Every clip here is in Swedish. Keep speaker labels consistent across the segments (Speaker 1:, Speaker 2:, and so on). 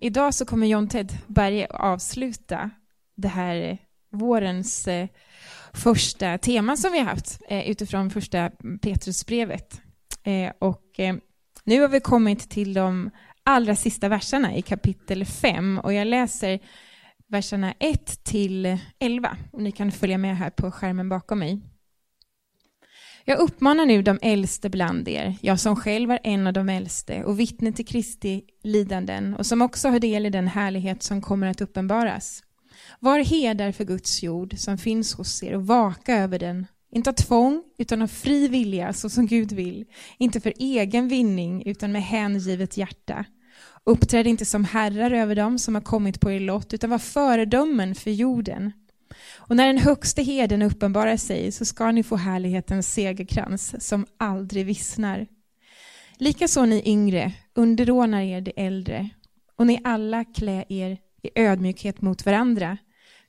Speaker 1: Idag så kommer John Ted Berge avsluta det här vårens eh, första tema som vi har haft eh, utifrån första Petrusbrevet. Eh, och nu har vi kommit till de allra sista verserna i kapitel 5 och jag läser verserna 1 till 11 och ni kan följa med här på skärmen bakom mig. Jag uppmanar nu de äldste bland er, jag som själv är en av de äldste och vittne till Kristi lidanden och som också har del i den härlighet som kommer att uppenbaras. Var herdar för Guds jord som finns hos er och vaka över den, inte av tvång utan av fri vilja så som Gud vill, inte för egen vinning utan med hängivet hjärta. Uppträd inte som herrar över dem som har kommit på er lott utan var föredömen för jorden. Och när den högste heden uppenbarar sig så ska ni få härlighetens segerkrans som aldrig vissnar. Likaså ni yngre, underordnar er de äldre, och ni alla klä er i ödmjukhet mot varandra.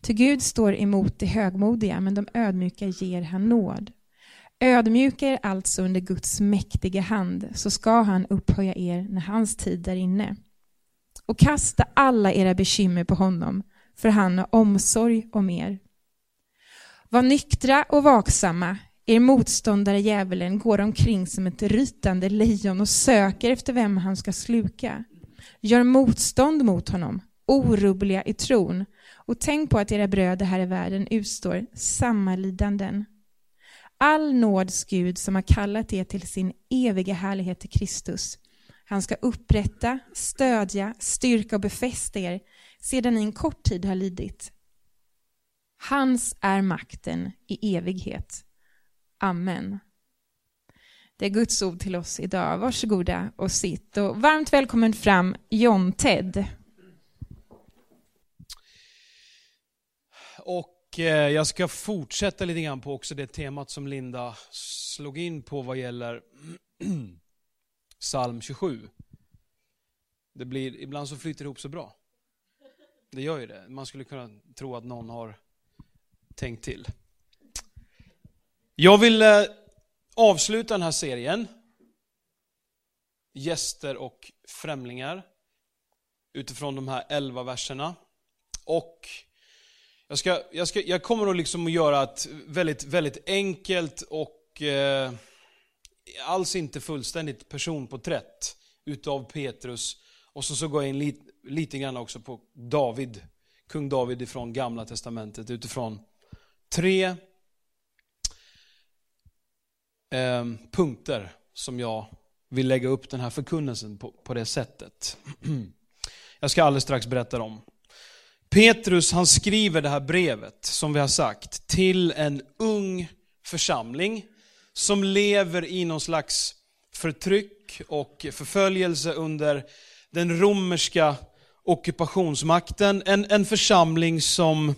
Speaker 1: Ty Gud står emot de högmodiga, men de ödmjuka ger han nåd. Ödmjuka er alltså under Guds mäktiga hand, så ska han upphöja er när hans tid är inne. Och kasta alla era bekymmer på honom, för han har omsorg om er. Var nyktra och vaksamma. Er motståndare djävulen går omkring som ett rytande lejon och söker efter vem han ska sluka. Gör motstånd mot honom, orubbliga i tron, och tänk på att era bröder här i världen utstår samma lidanden. All nåds Gud som har kallat er till sin eviga härlighet i Kristus. Han ska upprätta, stödja, styrka och befästa er sedan ni en kort tid har lidit. Hans är makten i evighet. Amen. Det är Guds ord till oss idag. Varsågoda och sitt. Och varmt välkommen fram John Ted.
Speaker 2: Och eh, jag ska fortsätta lite grann på också det temat som Linda slog in på vad gäller psalm 27. Det blir, ibland så flyter det ihop så bra. Det gör ju det. Man skulle kunna tro att någon har tänkt till. Jag vill eh, avsluta den här serien, gäster och främlingar, utifrån de här elva verserna. Och jag, ska, jag, ska, jag kommer att liksom att göra ett väldigt, väldigt enkelt och eh, alls inte fullständigt personporträtt utav Petrus. Och så, så går jag in lite, lite grann också på David, kung David ifrån gamla testamentet utifrån tre eh, punkter som jag vill lägga upp den här förkunnelsen på, på det sättet. Jag ska alldeles strax berätta om. Petrus han skriver det här brevet, som vi har sagt, till en ung församling som lever i någon slags förtryck och förföljelse under den romerska ockupationsmakten. En, en församling som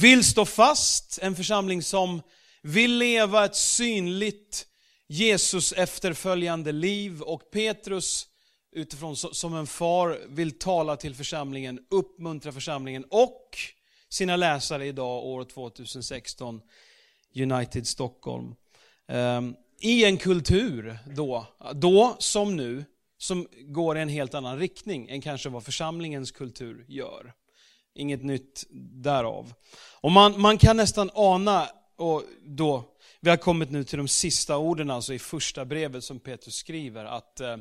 Speaker 2: vill stå fast, en församling som vill leva ett synligt Jesus efterföljande liv och Petrus utifrån som en far vill tala till församlingen, uppmuntra församlingen och sina läsare idag år 2016, United Stockholm. Ehm, I en kultur då, då som nu, som går i en helt annan riktning än kanske vad församlingens kultur gör. Inget nytt därav. Och man, man kan nästan ana, och då, vi har kommit nu till de sista orden alltså i första brevet som Petrus skriver, att eh,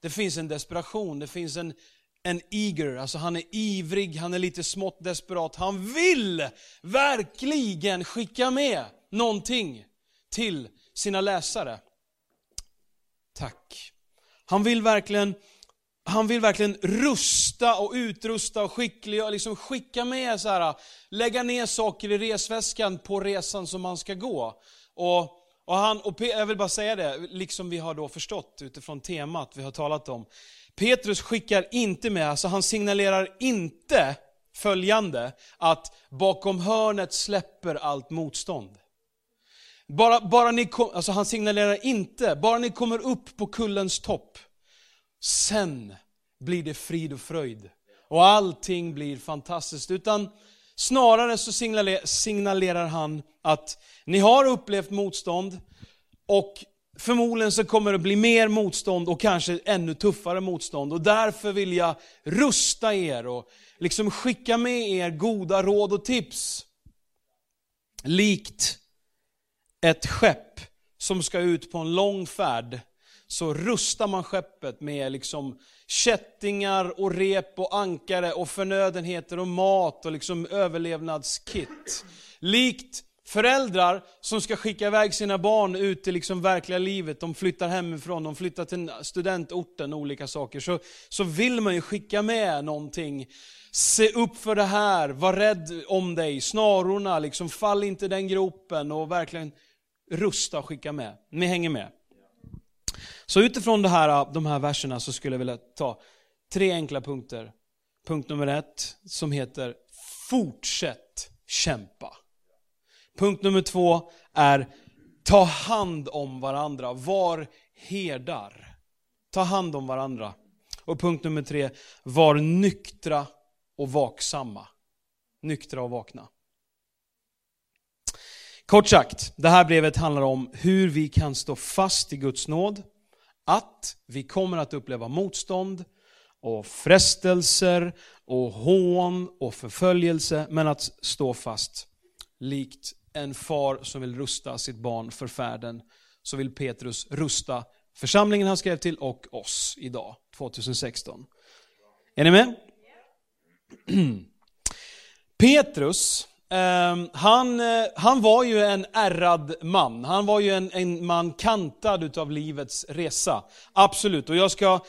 Speaker 2: det finns en desperation, det finns en, en eager, alltså han är ivrig, han är lite smått desperat. Han vill verkligen skicka med någonting till sina läsare. Tack. Han vill verkligen han vill verkligen rusta och utrusta och skickliga och liksom skicka med så här, lägga ner saker i resväskan på resan som man ska gå. Och, och, han, och jag vill bara säga det, liksom vi har då förstått utifrån temat vi har talat om. Petrus skickar inte med, alltså han signalerar inte följande, att bakom hörnet släpper allt motstånd. Bara, bara ni kom, alltså han signalerar inte, bara ni kommer upp på kullens topp, sen blir det frid och fröjd. Och allting blir fantastiskt. Utan snarare så signalerar han att ni har upplevt motstånd och förmodligen så kommer det bli mer motstånd och kanske ännu tuffare motstånd. Och därför vill jag rusta er och liksom skicka med er goda råd och tips. Likt ett skepp som ska ut på en lång färd så rustar man skeppet med liksom kättingar och rep och ankare och förnödenheter och mat och liksom överlevnadskit. Likt föräldrar som ska skicka iväg sina barn ut i liksom verkliga livet, de flyttar hemifrån, de flyttar till studentorten och olika saker, så, så vill man ju skicka med någonting. Se upp för det här, var rädd om dig, snarorna, liksom, fall inte i den gropen och verkligen rusta och skicka med. Ni hänger med? Så utifrån det här, äh, de här verserna så skulle jag vilja ta tre enkla punkter. Punkt nummer ett som heter Fortsätt kämpa. Punkt nummer två är Ta hand om varandra, var herdar. Ta hand om varandra. Och punkt nummer tre, var nyktra och vaksamma. Nyktra och vakna. Kort sagt, det här brevet handlar om hur vi kan stå fast i Guds nåd, att vi kommer att uppleva motstånd och frestelser och hån och förföljelse, men att stå fast. Likt en far som vill rusta sitt barn för färden, så vill Petrus rusta församlingen han skrev till och oss idag, 2016. Är ni med? Petrus, Ehm, han, eh, han var ju en ärrad man. Han var ju en, en man kantad utav livets resa. Absolut. Och jag ska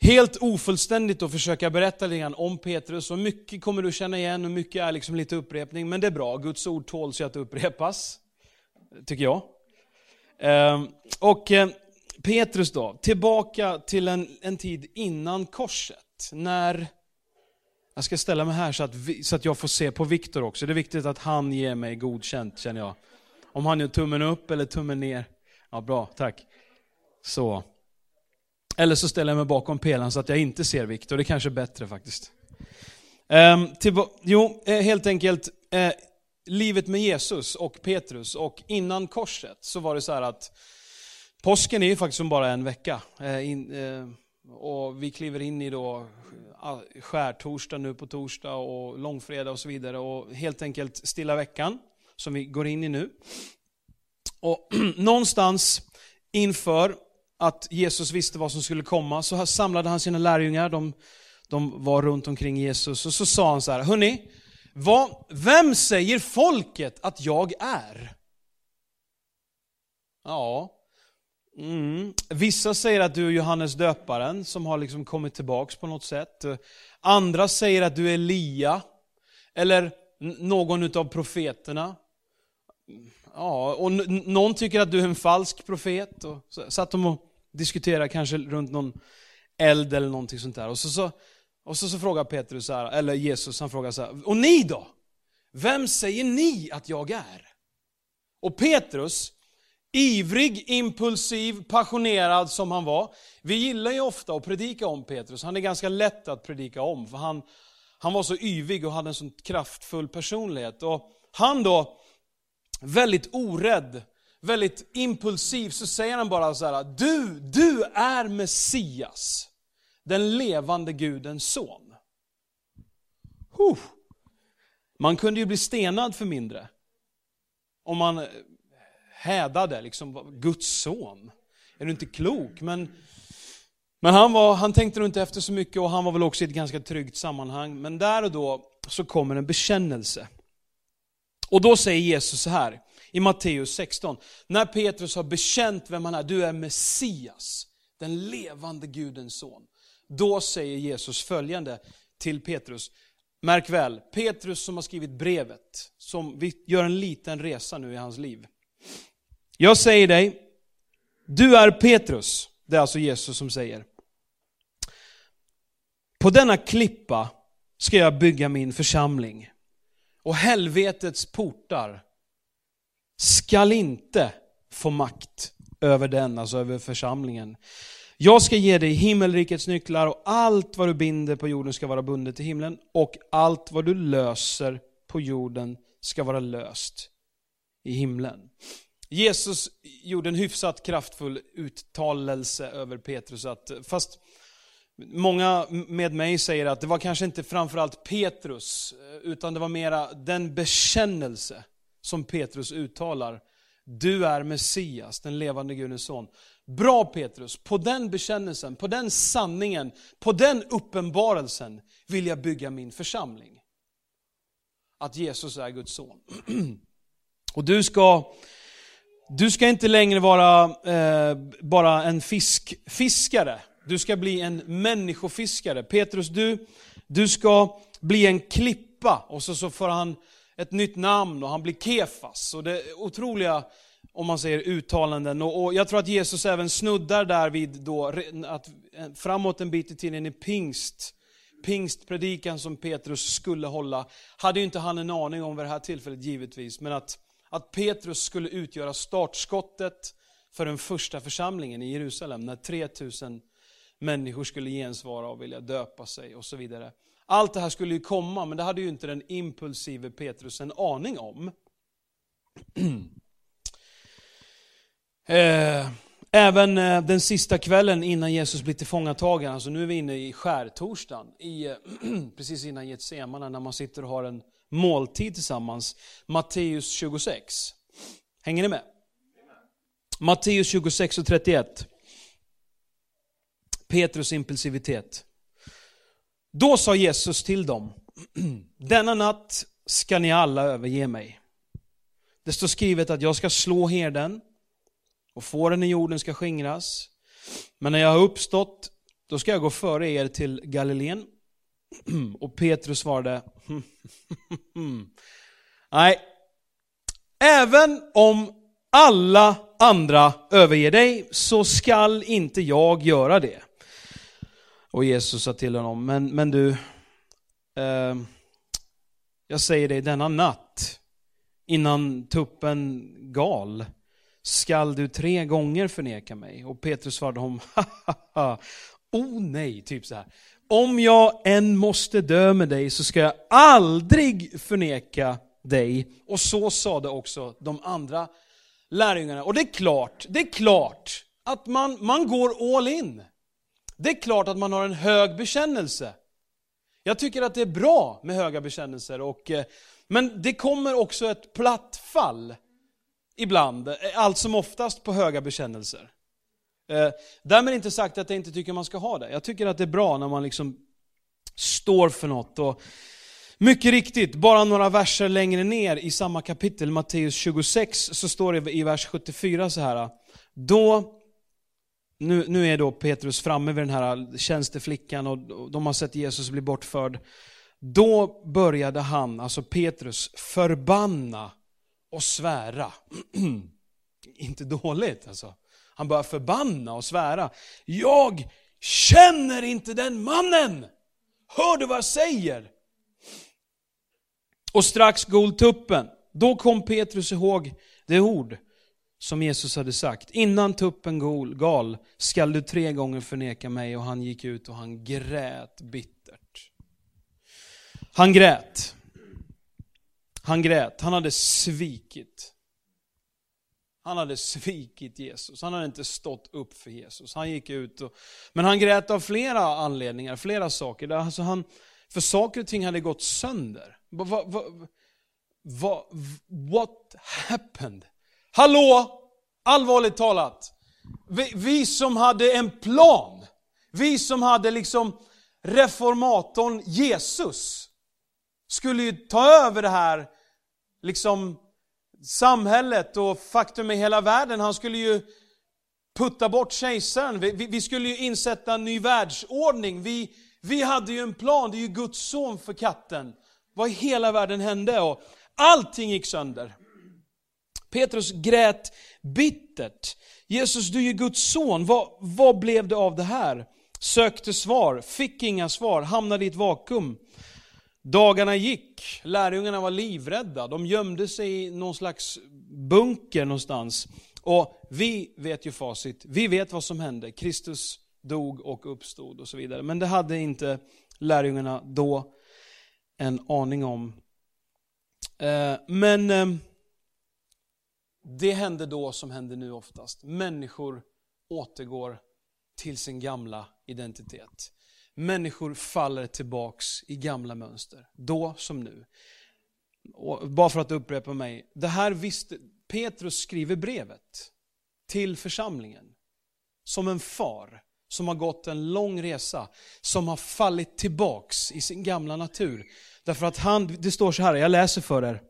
Speaker 2: helt ofullständigt då försöka berätta lite grann om Petrus. Och mycket kommer du känna igen och mycket är liksom lite upprepning. Men det är bra, Guds ord tåls ju att upprepas. Tycker jag. Ehm, och eh, Petrus då, tillbaka till en, en tid innan korset. När jag ska ställa mig här så att, vi, så att jag får se på Viktor också. Det är viktigt att han ger mig godkänt känner jag. Om han gör tummen upp eller tummen ner. Ja, bra, tack. Så. Eller så ställer jag mig bakom pelaren så att jag inte ser Viktor. Det är kanske är bättre faktiskt. Ehm, till, jo, eh, helt enkelt. Eh, livet med Jesus och Petrus. Och innan korset så var det så här att påsken är ju faktiskt som bara en vecka. Eh, in, eh, och vi kliver in i då skärtorsdag nu på torsdag och långfredag och så vidare. Och helt enkelt stilla veckan som vi går in i nu. Och någonstans inför att Jesus visste vad som skulle komma så samlade han sina lärjungar, de, de var runt omkring Jesus och så sa han så här, hörni, vad, vem säger folket att jag är? Ja, Mm. Vissa säger att du är Johannes döparen som har liksom kommit tillbaks på något sätt. Andra säger att du är Elia, eller någon av profeterna. Ja, och någon tycker att du är en falsk profet. Och så satt de och diskuterade kanske runt någon eld eller någonting sånt där. Och så, så, och så, så frågar Petrus, här, eller Jesus, han frågar så här, och ni då? Vem säger ni att jag är? Och Petrus, Ivrig, impulsiv, passionerad som han var. Vi gillar ju ofta att predika om Petrus, han är ganska lätt att predika om, för han, han var så yvig och hade en sån kraftfull personlighet. Och han då, väldigt orädd, väldigt impulsiv, så säger han bara så här: du, du är Messias, den levande Gudens son. Huh. Man kunde ju bli stenad för mindre. Om man hädade, liksom, Guds son. Är du inte klok? Men, men han, var, han tänkte nog inte efter så mycket och han var väl också i ett ganska tryggt sammanhang. Men där och då så kommer en bekännelse. Och då säger Jesus så här i Matteus 16, när Petrus har bekänt vem han är, du är Messias, den levande Gudens son. Då säger Jesus följande till Petrus, märk väl, Petrus som har skrivit brevet, som vi gör en liten resa nu i hans liv. Jag säger dig, du är Petrus. Det är alltså Jesus som säger. På denna klippa ska jag bygga min församling. Och helvetets portar skall inte få makt över den, alltså över församlingen. Jag ska ge dig himmelrikets nycklar och allt vad du binder på jorden ska vara bundet i himlen och allt vad du löser på jorden ska vara löst i himlen. Jesus gjorde en hyfsat kraftfull uttalelse över Petrus. Att, fast många med mig säger att det var kanske inte framförallt Petrus, utan det var mera den bekännelse som Petrus uttalar. Du är Messias, den levande Gudens son. Bra Petrus, på den bekännelsen, på den sanningen, på den uppenbarelsen vill jag bygga min församling. Att Jesus är Guds son. Och du ska, du ska inte längre vara eh, bara en fiskfiskare, du ska bli en människofiskare. Petrus, du, du ska bli en klippa, och så, så får han ett nytt namn och han blir Kefas. Och det är otroliga om man säger uttalanden. Och, och, jag tror att Jesus även snuddar där vid då, att eh, framåt en bit i tiden i pingst, pingstpredikan som Petrus skulle hålla, hade ju inte han en aning om vid det här tillfället givetvis, men att, att Petrus skulle utgöra startskottet för den första församlingen i Jerusalem, när 3000 människor skulle gensvara och vilja döpa sig och så vidare. Allt det här skulle ju komma, men det hade ju inte den impulsive Petrus en aning om. Eh, även eh, den sista kvällen innan Jesus blir tillfångatagen, alltså nu är vi inne i skärtorsdagen, i, precis innan Getsemane, när man sitter och har en måltid tillsammans. Matteus 26. Hänger ni med? Matteus 26 och 31. Petrus impulsivitet. Då sa Jesus till dem, denna natt ska ni alla överge mig. Det står skrivet att jag ska slå herden och fåren i jorden ska skingras. Men när jag har uppstått, då ska jag gå före er till Galileen. Och Petrus svarade, nej, även om alla andra överger dig så skall inte jag göra det. Och Jesus sa till honom, men, men du, eh, jag säger dig denna natt, innan tuppen gal, skall du tre gånger förneka mig? Och Petrus svarade honom, oh nej, typ så här. Om jag än måste dö med dig så ska jag aldrig förneka dig. Och så sade också de andra lärjungarna. Och det är klart, det är klart att man, man går all in. Det är klart att man har en hög bekännelse. Jag tycker att det är bra med höga bekännelser, och, eh, men det kommer också ett platt fall ibland, eh, allt som oftast på höga bekännelser. Eh, därmed inte sagt att jag inte tycker man ska ha det. Jag tycker att det är bra när man liksom står för något. Och mycket riktigt, bara några verser längre ner i samma kapitel, Matteus 26, så står det i vers 74 så här. Då, nu, nu är då Petrus framme vid den här tjänsteflickan och de har sett Jesus bli bortförd. Då började han, alltså Petrus, förbanna och svära. Inte dåligt alltså. Han börjar förbanna och svära. Jag känner inte den mannen! Hör du vad jag säger? Och strax gol tuppen. Då kom Petrus ihåg det ord som Jesus hade sagt. Innan tuppen gol, gal skall du tre gånger förneka mig. Och han gick ut och han grät bittert. Han grät. Han grät, han hade svikit. Han hade svikit Jesus, han hade inte stått upp för Jesus. Han gick ut och, men han grät av flera anledningar, flera saker. Alltså han, för saker och ting hade gått sönder. Va, va, va, what happened? Hallå? Allvarligt talat. Vi, vi som hade en plan, vi som hade liksom reformatorn Jesus, skulle ju ta över det här liksom samhället och faktum i hela världen. Han skulle ju putta bort kejsaren. Vi, vi, vi, skulle ju insätta en ny världsordning. Vi, vi hade ju en plan, det är ju Guds son för katten. Vad i hela världen hände? Och allting gick sönder. Petrus grät bittert. Jesus, du är ju Guds son. Vad, vad blev det av det här? Sökte svar, fick inga svar, hamnade i ett vakuum. Dagarna gick, lärjungarna var livrädda, de gömde sig i någon slags bunker någonstans. Och vi vet ju facit, vi vet vad som hände. Kristus dog och uppstod och så vidare. Men det hade inte lärjungarna då en aning om. Eh, men eh, det hände då som händer nu oftast. Människor återgår till sin gamla identitet. Människor faller tillbaks i gamla mönster, då som nu. Och bara för att upprepa mig, det här visste, Petrus skriver brevet till församlingen som en far som har gått en lång resa, som har fallit tillbaks i sin gamla natur. Därför att han, det står så här, jag läser för er.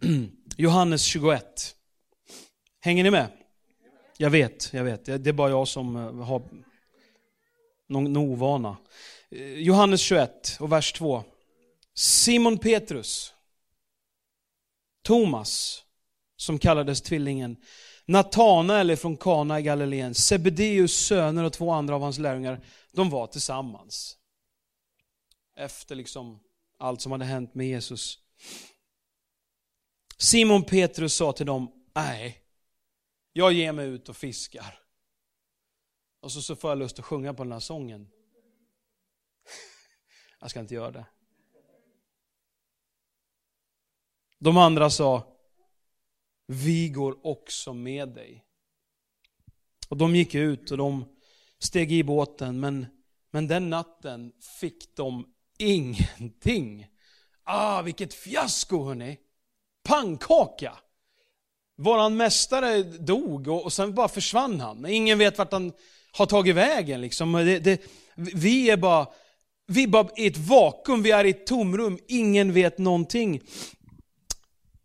Speaker 2: Johannes 21. Hänger ni med? Jag vet, jag vet. Det är bara jag som eh, har någon ovana. Johannes 21 och vers 2. Simon Petrus, Thomas, som kallades tvillingen, Natanael från Kana i Galileen, Sebedeus söner och två andra av hans lärjungar, de var tillsammans. Efter liksom allt som hade hänt med Jesus. Simon Petrus sa till dem, nej, jag ger mig ut och fiskar. Och så, så får jag lust att sjunga på den här sången. Jag ska inte göra det. De andra sa, vi går också med dig. Och de gick ut och de steg i båten, men, men den natten fick de ingenting. Ah, vilket fiasko hörni! Pannkaka! Våran mästare dog och, och sen bara försvann han. Ingen vet vart han har tagit vägen. Liksom. Det, det, vi är bara vi är bara i ett vakuum, vi är i ett tomrum, ingen vet någonting.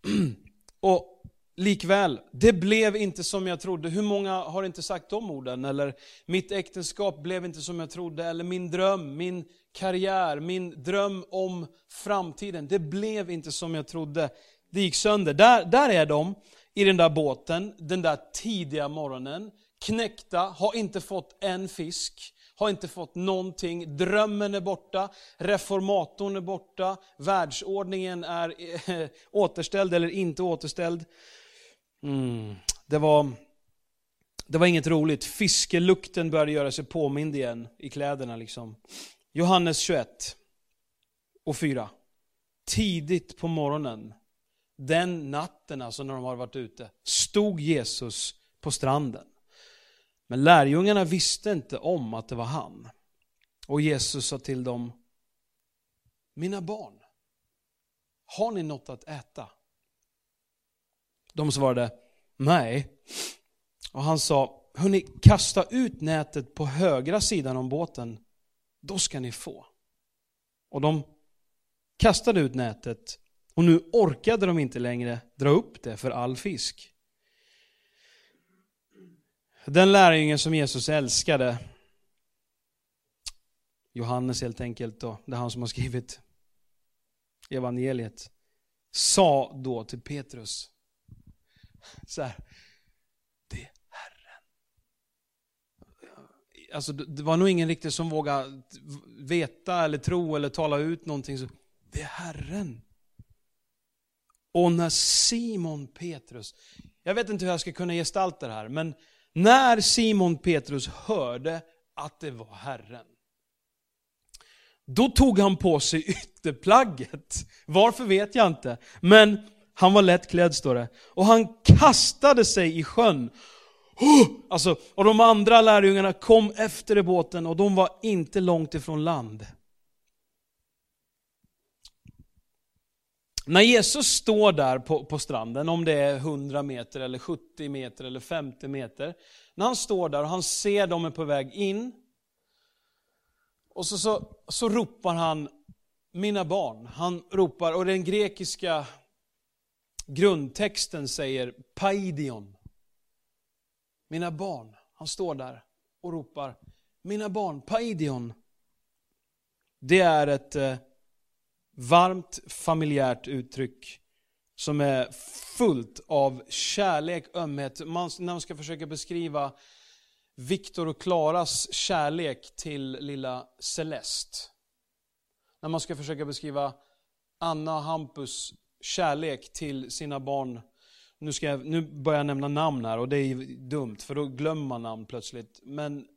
Speaker 2: Och likväl, det blev inte som jag trodde. Hur många har inte sagt de orden? Eller mitt äktenskap blev inte som jag trodde. Eller min dröm, min karriär, min dröm om framtiden. Det blev inte som jag trodde. Det gick sönder. Där, där är de i den där båten, den där tidiga morgonen. Knäckta, har inte fått en fisk har inte fått någonting. Drömmen är borta, reformatorn är borta, världsordningen är eh, återställd eller inte återställd. Mm. Det, var, det var inget roligt. Fiskelukten började göra sig påmind igen i kläderna. Liksom. Johannes 21 och 4. Tidigt på morgonen, den natten alltså när de har varit ute, stod Jesus på stranden. Men lärjungarna visste inte om att det var han. Och Jesus sa till dem, mina barn, har ni något att äta? De svarade, nej. Och han sa, hörni, kasta ut nätet på högra sidan om båten, då ska ni få. Och de kastade ut nätet och nu orkade de inte längre dra upp det för all fisk. Den lärjungen som Jesus älskade, Johannes helt enkelt, då, det är han som har skrivit evangeliet, sa då till Petrus, så här, det är Herren. Alltså, det var nog ingen riktigt som vågade veta eller tro eller tala ut någonting. Så, det är Herren. Och när Simon Petrus, jag vet inte hur jag ska kunna gestalta det här, men när Simon Petrus hörde att det var Herren, då tog han på sig ytterplagget. Varför vet jag inte. Men han var lättklädd står det. Och han kastade sig i sjön. Oh! Alltså, och de andra lärjungarna kom efter i båten och de var inte långt ifrån land. När Jesus står där på, på, stranden, om det är 100 meter, eller 70 meter eller 50 meter. När han står där och han ser dem är på väg in. Och så, så, så ropar han, mina barn. Han ropar, och den grekiska grundtexten säger paidion. Mina barn. Han står där och ropar, mina barn, paidion. Det är ett eh, varmt familjärt uttryck som är fullt av kärlek, ömhet. Man, när man ska försöka beskriva Viktor och Klaras kärlek till lilla Celeste. När man ska försöka beskriva Anna och Hampus kärlek till sina barn. Nu, ska jag, nu börjar jag nämna namn här och det är dumt för då glömmer man namn plötsligt. Men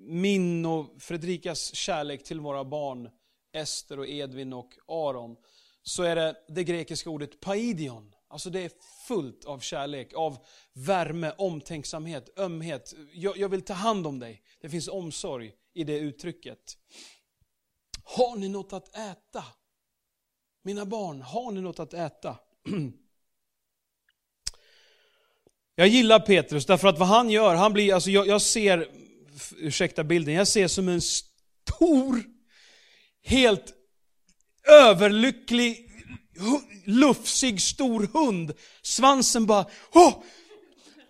Speaker 2: min och Fredrikas kärlek till våra barn Ester och Edvin och Aron, så är det det grekiska ordet paidion. Alltså det är fullt av kärlek, av värme, omtänksamhet, ömhet. Jag, jag vill ta hand om dig. Det finns omsorg i det uttrycket. Har ni något att äta? Mina barn, har ni något att äta? Jag gillar Petrus därför att vad han gör, han blir, alltså jag, jag ser, ursäkta bilden, jag ser som en stor, helt överlycklig, lufsig stor hund. Svansen bara, åh,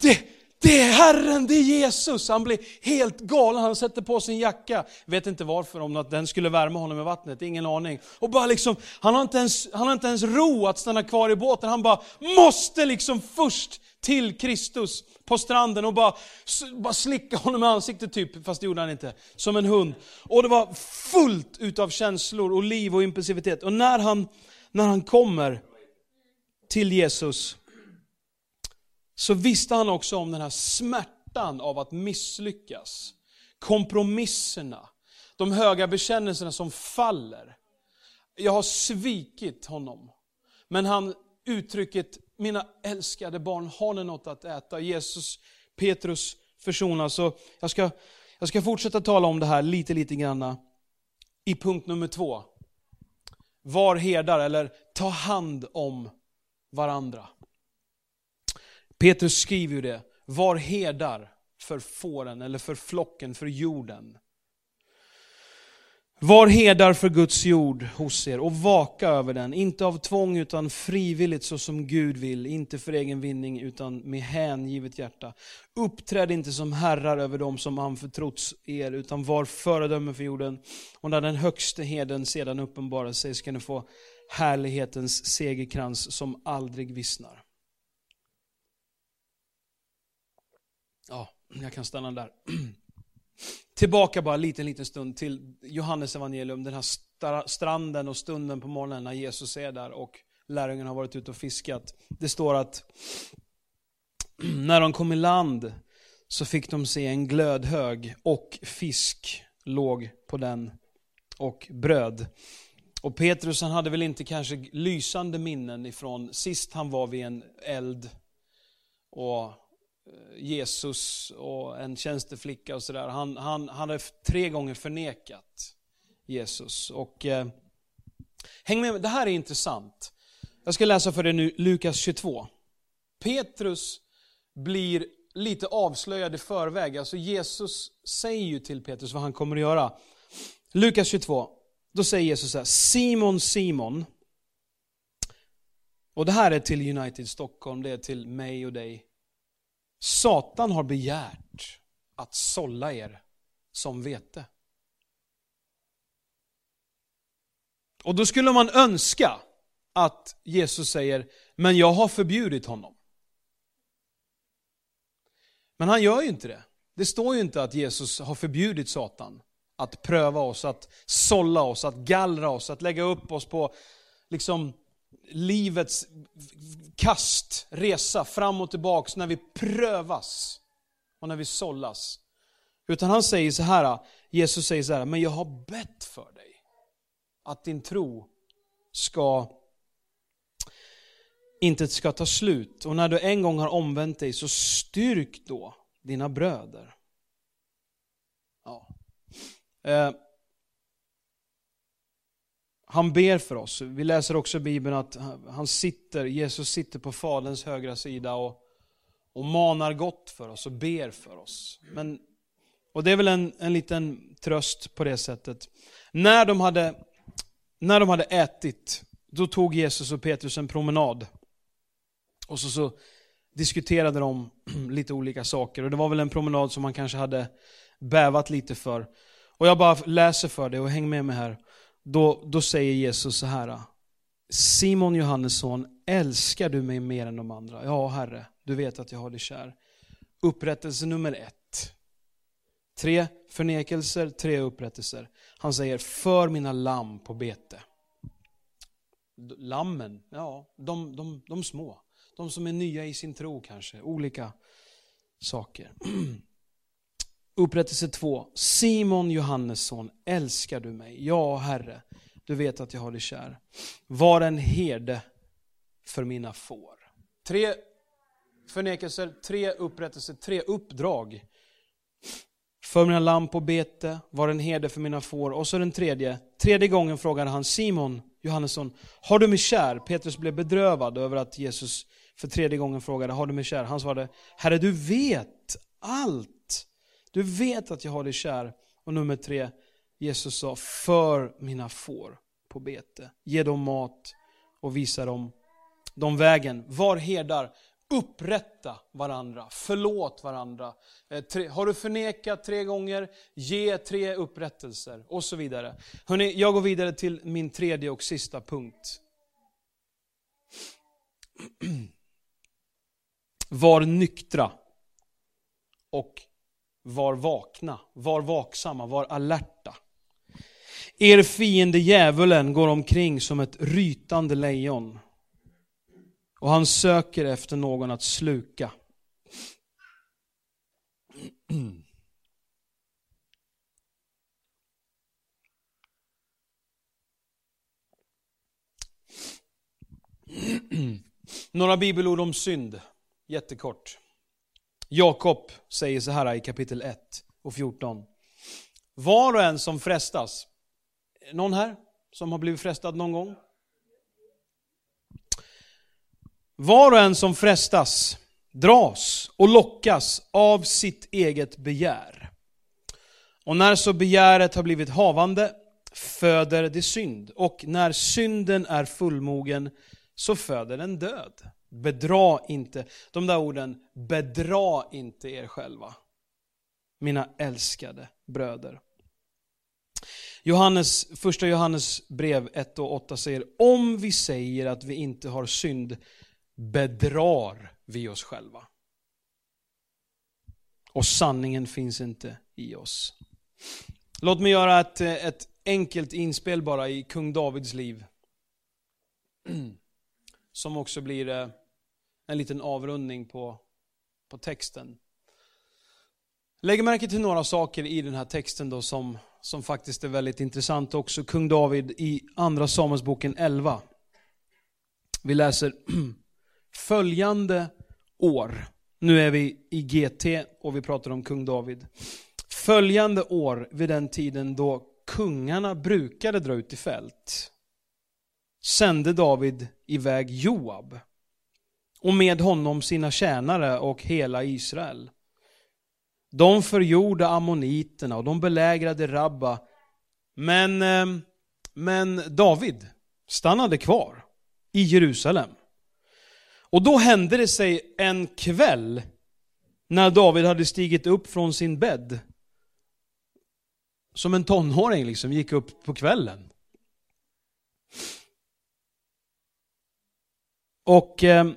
Speaker 2: det, det är Herren, det är Jesus. Han blir helt galen, han sätter på sin jacka. Vet inte varför, om att den skulle värma honom i vattnet, ingen aning. Och bara liksom, han har inte ens, han har inte ens ro att stanna kvar i båten, han bara måste liksom först till Kristus på stranden och bara, bara slicka honom i ansiktet typ, fast det gjorde han inte, som en hund. Och det var fullt utav känslor och liv och impulsivitet. Och när han, när han kommer till Jesus, så visste han också om den här smärtan av att misslyckas. Kompromisserna, de höga bekännelserna som faller. Jag har svikit honom. Men han, uttrycket, mina älskade barn, har ni något att äta? Jesus, Petrus försonas. Så jag ska, jag ska fortsätta tala om det här lite, lite granna i punkt nummer två. Var herdar, eller ta hand om varandra. Petrus skriver ju det, var herdar för fåren eller för flocken, för jorden. Var herdar för Guds jord hos er och vaka över den, inte av tvång utan frivilligt så som Gud vill, inte för egen vinning utan med hängivet hjärta. Uppträd inte som herrar över dem som anförtrotts er, utan var föredöme för jorden. Och när den högste heden sedan uppenbarar sig ska ni få härlighetens segerkrans som aldrig vissnar. Ja, jag kan stanna där. Tillbaka bara en liten, liten stund till Johannes evangelium, den här stranden och stunden på morgonen när Jesus är där och lärjungarna har varit ute och fiskat. Det står att när de kom i land så fick de se en glödhög och fisk låg på den och bröd. Och Petrus han hade väl inte kanske lysande minnen ifrån sist han var vid en eld och Eh, Jesus och en tjänsteflicka och sådär. Han, han, han hade tre gånger förnekat Jesus. Och eh, Häng med, det här är intressant. Jag ska läsa för dig nu Lukas 22. Petrus blir lite avslöjad i förväg. Alltså Jesus säger ju till Petrus vad han kommer att göra. Lukas 22, då säger Jesus så här, Simon, Simon. Och det här är till United Stockholm, det är till mig och dig. Satan har begärt att sålla er som vete. Och då skulle man önska att Jesus säger, men jag har förbjudit honom. Men han gör ju inte det. Det står ju inte att Jesus har förbjudit Satan att pröva oss, att sålla oss, att gallra oss, att lägga upp oss på liksom livets kast, resa fram och tillbaks när vi prövas och när vi sållas. Utan han säger så här, Jesus säger så här, men jag har bett för dig att din tro ska inte ska ta slut. Och när du en gång har omvänt dig så styrk då dina bröder. Ja. Eh, han ber för oss. Vi läser också i Bibeln att han sitter, Jesus sitter på Faderns högra sida och, och manar gott för oss och ber för oss. Men, och det är väl en, en liten tröst på det sättet. När de, hade, när de hade ätit, då tog Jesus och Petrus en promenad. Och så, så diskuterade de lite olika saker. Och det var väl en promenad som man kanske hade bävat lite för. Och jag bara läser för dig och häng med mig här. Då, då säger Jesus så här. Simon Johannesson, älskar du mig mer än de andra? Ja, Herre, du vet att jag har dig kär. Upprättelse nummer ett. Tre förnekelser, tre upprättelser. Han säger, för mina lamm på bete. Lammen, ja, de, de, de små. De som är nya i sin tro kanske, olika saker. Upprättelse 2. Simon Johannesson, älskar du mig? Ja, Herre, du vet att jag har dig kär. Var en herde för mina får. Tre förnekelser, tre upprättelser, tre uppdrag. För mina lamm på bete, var en herde för mina får. Och så den tredje. Tredje gången frågade han Simon Johannesson, har du mig kär? Petrus blev bedrövad över att Jesus för tredje gången frågade, har du mig kär? Han svarade, Herre du vet allt. Du vet att jag har dig kär. Och nummer tre, Jesus sa, för mina får på bete. Ge dem mat och visa dem de vägen. Var herdar, upprätta varandra, förlåt varandra. Eh, har du förnekat tre gånger, ge tre upprättelser och så vidare. Hörrni, jag går vidare till min tredje och sista punkt. Var nyktra och var vakna, var vaksamma, var alerta. Er fiende djävulen går omkring som ett rytande lejon och han söker efter någon att sluka. Några bibelord om synd, jättekort. Jakob säger så här i kapitel 1 och 14. Var och en som frestas, någon här som har blivit frestad någon gång? Var och en som frestas dras och lockas av sitt eget begär. Och när så begäret har blivit havande föder det synd. Och när synden är fullmogen så föder den död. Bedra inte, de där orden, bedra inte er själva. Mina älskade bröder. Johannes, första Johannes brev 1 och 8 säger, om vi säger att vi inte har synd bedrar vi oss själva. Och sanningen finns inte i oss. Låt mig göra ett, ett enkelt inspel bara i kung Davids liv. Som också blir eh, en liten avrundning på, på texten. Lägg märke till några saker i den här texten då som, som faktiskt är väldigt intressant också. Kung David i Andra Samuelsboken 11. Vi läser Följande år, nu är vi i GT och vi pratar om kung David. Följande år vid den tiden då kungarna brukade dra ut i fält sände David iväg Joab och med honom sina tjänare och hela Israel. De förgjorde ammoniterna och de belägrade Rabba. Men, eh, men David stannade kvar i Jerusalem. Och då hände det sig en kväll när David hade stigit upp från sin bädd. Som en tonåring liksom, gick upp på kvällen. Och eh,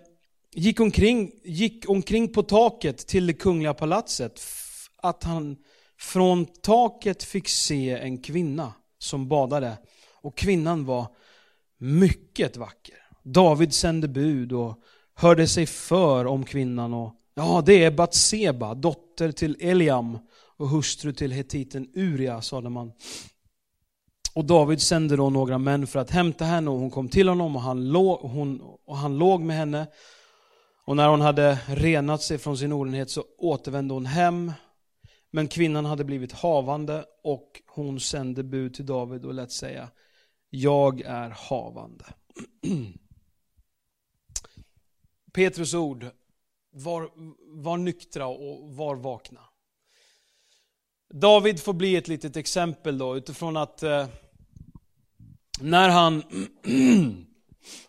Speaker 2: gick, omkring, gick omkring på taket till det kungliga palatset. Att han från taket fick se en kvinna som badade. Och kvinnan var mycket vacker. David sände bud och hörde sig för om kvinnan och ja, det är Batseba, dotter till Eliam och hustru till hetiten Uria, sade man. Och David sände då några män för att hämta henne och hon kom till honom och han låg, hon, och han låg med henne. Och när hon hade renat sig från sin orenhet så återvände hon hem. Men kvinnan hade blivit havande och hon sände bud till David och lät säga Jag är havande. Petrus ord, var, var nyktra och var vakna. David får bli ett litet exempel då utifrån att eh, när han,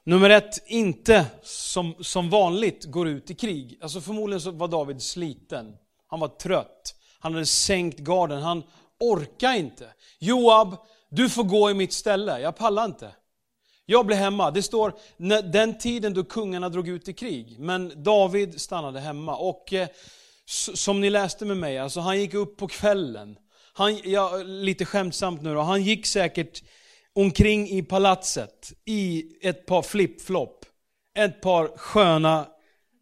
Speaker 2: nummer ett, inte som, som vanligt går ut i krig. Alltså förmodligen så var David sliten. Han var trött. Han hade sänkt garden. Han orkar inte. Joab, du får gå i mitt ställe. Jag pallar inte. Jag blev hemma. Det står den tiden då kungarna drog ut i krig. Men David stannade hemma. Och eh, som ni läste med mig, alltså han gick upp på kvällen. Han, ja, lite skämtsamt nu då, han gick säkert omkring i palatset i ett par flipflop, ett par sköna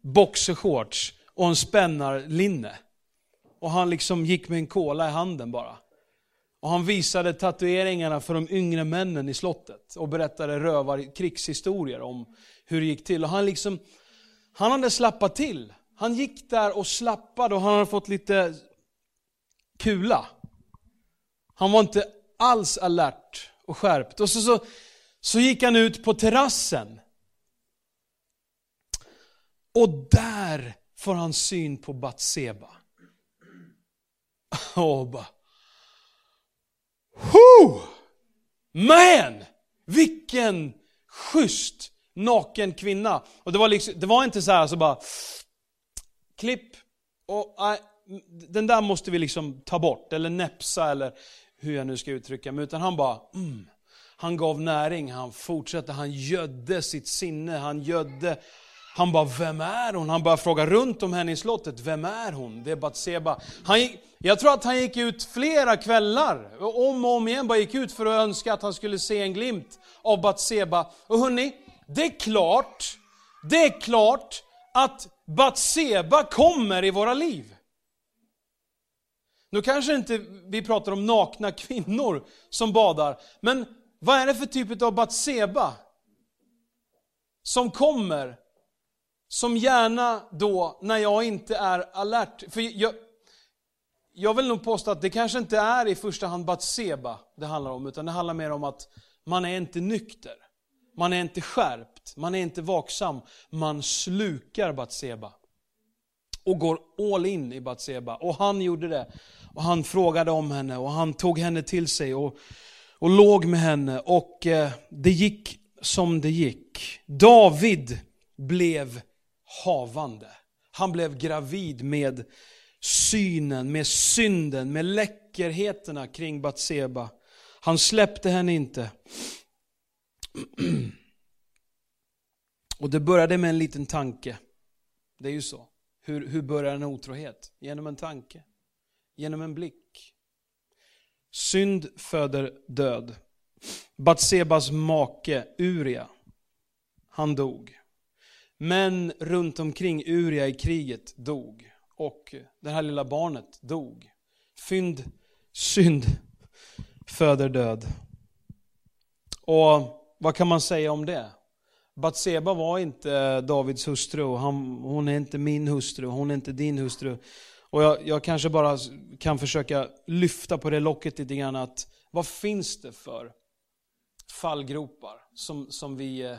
Speaker 2: boxershorts och en spännarlinne. Och han liksom gick med en kola i handen bara. Och han visade tatueringarna för de yngre männen i slottet och berättade rövar krigshistorier om hur det gick till. Och han liksom, Han hade slappat till. Han gick där och slappade och han hade fått lite kula. Han var inte alls alert och skärpt. Och så, så, så gick han ut på terrassen. Och där får han syn på Batseba. Och bara... Whoo! Man! Vilken schysst naken kvinna. Och det var, liksom, det var inte så här så bara... Klipp. Och, äh, den där måste vi liksom ta bort, eller näpsa, eller hur jag nu ska uttrycka mig. Utan han bara... Mm. Han gav näring, han fortsatte, han gödde sitt sinne, han gödde han bara, vem är hon? Han började fråga runt om henne i slottet, vem är hon? Det är Batseba. Han gick, jag tror att han gick ut flera kvällar, om och om igen bara gick ut för att önska att han skulle se en glimt av Batseba. Och hörni, det är klart, det är klart att Batseba kommer i våra liv. Nu kanske inte vi pratar om nakna kvinnor som badar, men vad är det för typ av Batseba som kommer som gärna då, när jag inte är alert, för jag, jag vill nog påstå att det kanske inte är i första hand Batseba det handlar om, utan det handlar mer om att man är inte nykter. Man är inte skärpt, man är inte vaksam, man slukar Batseba. Och går all in i Batseba. Och han gjorde det. Och han frågade om henne och han tog henne till sig och, och låg med henne. Och eh, det gick som det gick. David blev havande. Han blev gravid med synen, med synden, med läckerheterna kring Batseba. Han släppte henne inte. Och det började med en liten tanke. Det är ju så. Hur, hur börjar en otrohet? Genom en tanke. Genom en blick. Synd föder död. Batsebas make Uria, han dog. Men runt omkring Uria i kriget dog. Och det här lilla barnet dog. Fynd, synd föder död. Och vad kan man säga om det? Batseba var inte Davids hustru han, hon är inte min hustru, hon är inte din hustru. Och jag, jag, kanske bara kan försöka lyfta på det locket lite grann att vad finns det för fallgropar som, som vi eh,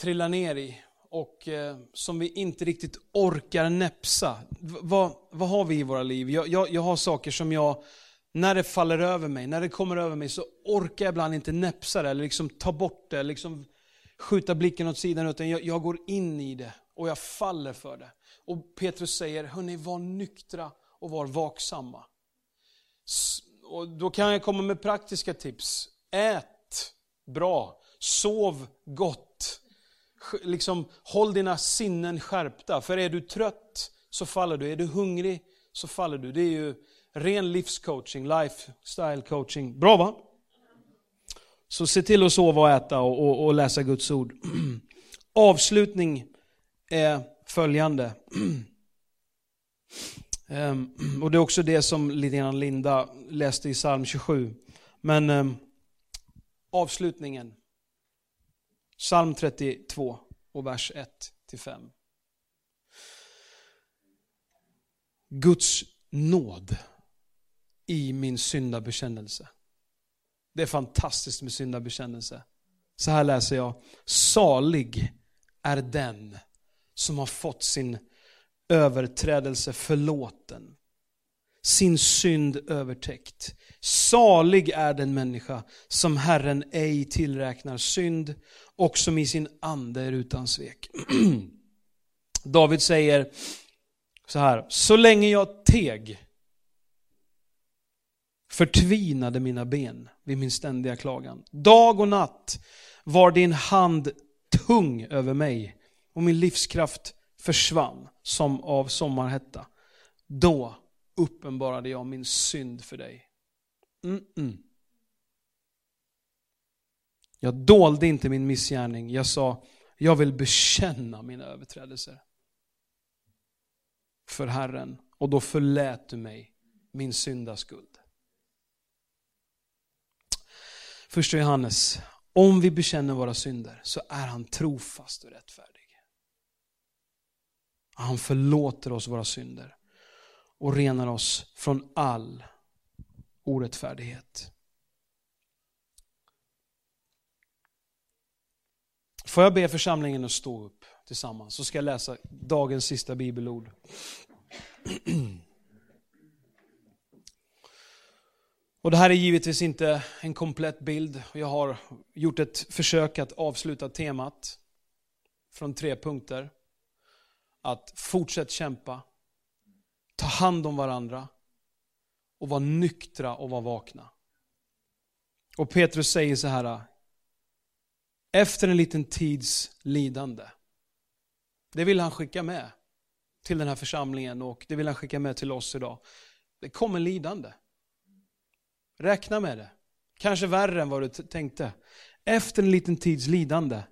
Speaker 2: trillar ner i och eh, som vi inte riktigt orkar näpsa. vad, vad har vi i våra liv? Jag, jag, jag har saker som jag, när det faller över mig, när det kommer över mig så orkar jag ibland inte näpsa det eller liksom ta bort det, liksom skjuta blicken åt sidan utan jag, jag går in i det och jag faller för det. Och Petrus säger, hörni var nyktra och var vaksamma. Och då kan jag komma med praktiska tips. Ät bra, sov gott, liksom, håll dina sinnen skärpta. För är du trött så faller du, är du hungrig så faller du. Det är ju ren livscoaching, lifestyle coaching. Bra va? Så se till att sova och äta och, och, och läsa Guds ord. Avslutning är följande. Um, och det är också det som lite grann Linda läste i psalm 27. Men um, avslutningen. Psalm 32 och vers 1-5. Guds nåd i min syndabekännelse. Det är fantastiskt med syndabekännelse. Så här läser jag. Salig är den som har fått sin överträdelse förlåten, sin synd övertäckt. Salig är den människa som Herren ej tillräknar synd och som i sin ande är utan svek. David säger så här, så länge jag teg förtvinade mina ben vid min ständiga klagan. Dag och natt var din hand tung över mig och min livskraft försvann som av sommarhetta. Då uppenbarade jag min synd för dig. Mm -mm. Jag dolde inte min missgärning. Jag sa, jag vill bekänna mina överträdelser för Herren. Och då förlät du mig min syndaskuld. Första Johannes, om vi bekänner våra synder så är han trofast och rättfärdig. Han förlåter oss våra synder och renar oss från all orättfärdighet. Får jag be församlingen att stå upp tillsammans så ska jag läsa dagens sista bibelord. Och Det här är givetvis inte en komplett bild. Jag har gjort ett försök att avsluta temat från tre punkter. Att fortsätta kämpa, ta hand om varandra och vara nyktra och vara vakna. Och Petrus säger så här, efter en liten tids lidande. Det vill han skicka med till den här församlingen och det vill han skicka med till oss idag. Det kommer lidande. Räkna med det. Kanske värre än vad du tänkte. Efter en liten tids lidande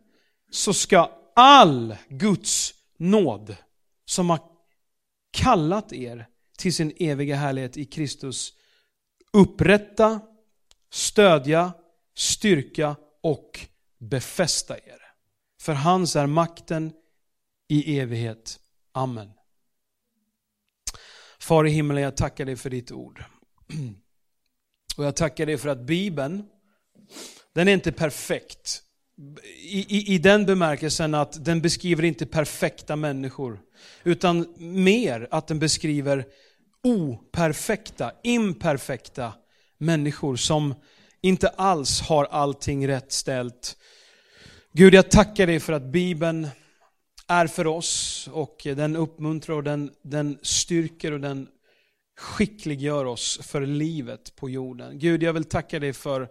Speaker 2: så ska all Guds nåd som har kallat er till sin eviga härlighet i Kristus upprätta, stödja, styrka och befästa er. För hans är makten i evighet. Amen. Far i himmelen, jag tackar dig för ditt ord. Och jag tackar dig för att Bibeln, den är inte perfekt. I, i, I den bemärkelsen att den beskriver inte perfekta människor. Utan mer att den beskriver operfekta, imperfekta människor som inte alls har allting rätt ställt. Gud, jag tackar dig för att Bibeln är för oss och den uppmuntrar och den, den styrker och den skickliggör oss för livet på jorden. Gud, jag vill tacka dig för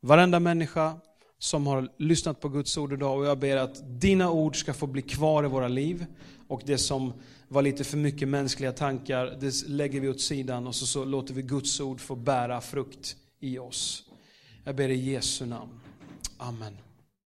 Speaker 2: varenda människa som har lyssnat på Guds ord idag och jag ber att dina ord ska få bli kvar i våra liv och det som var lite för mycket mänskliga tankar, det lägger vi åt sidan och så, så låter vi Guds ord få bära frukt i oss. Jag ber i Jesu namn. Amen.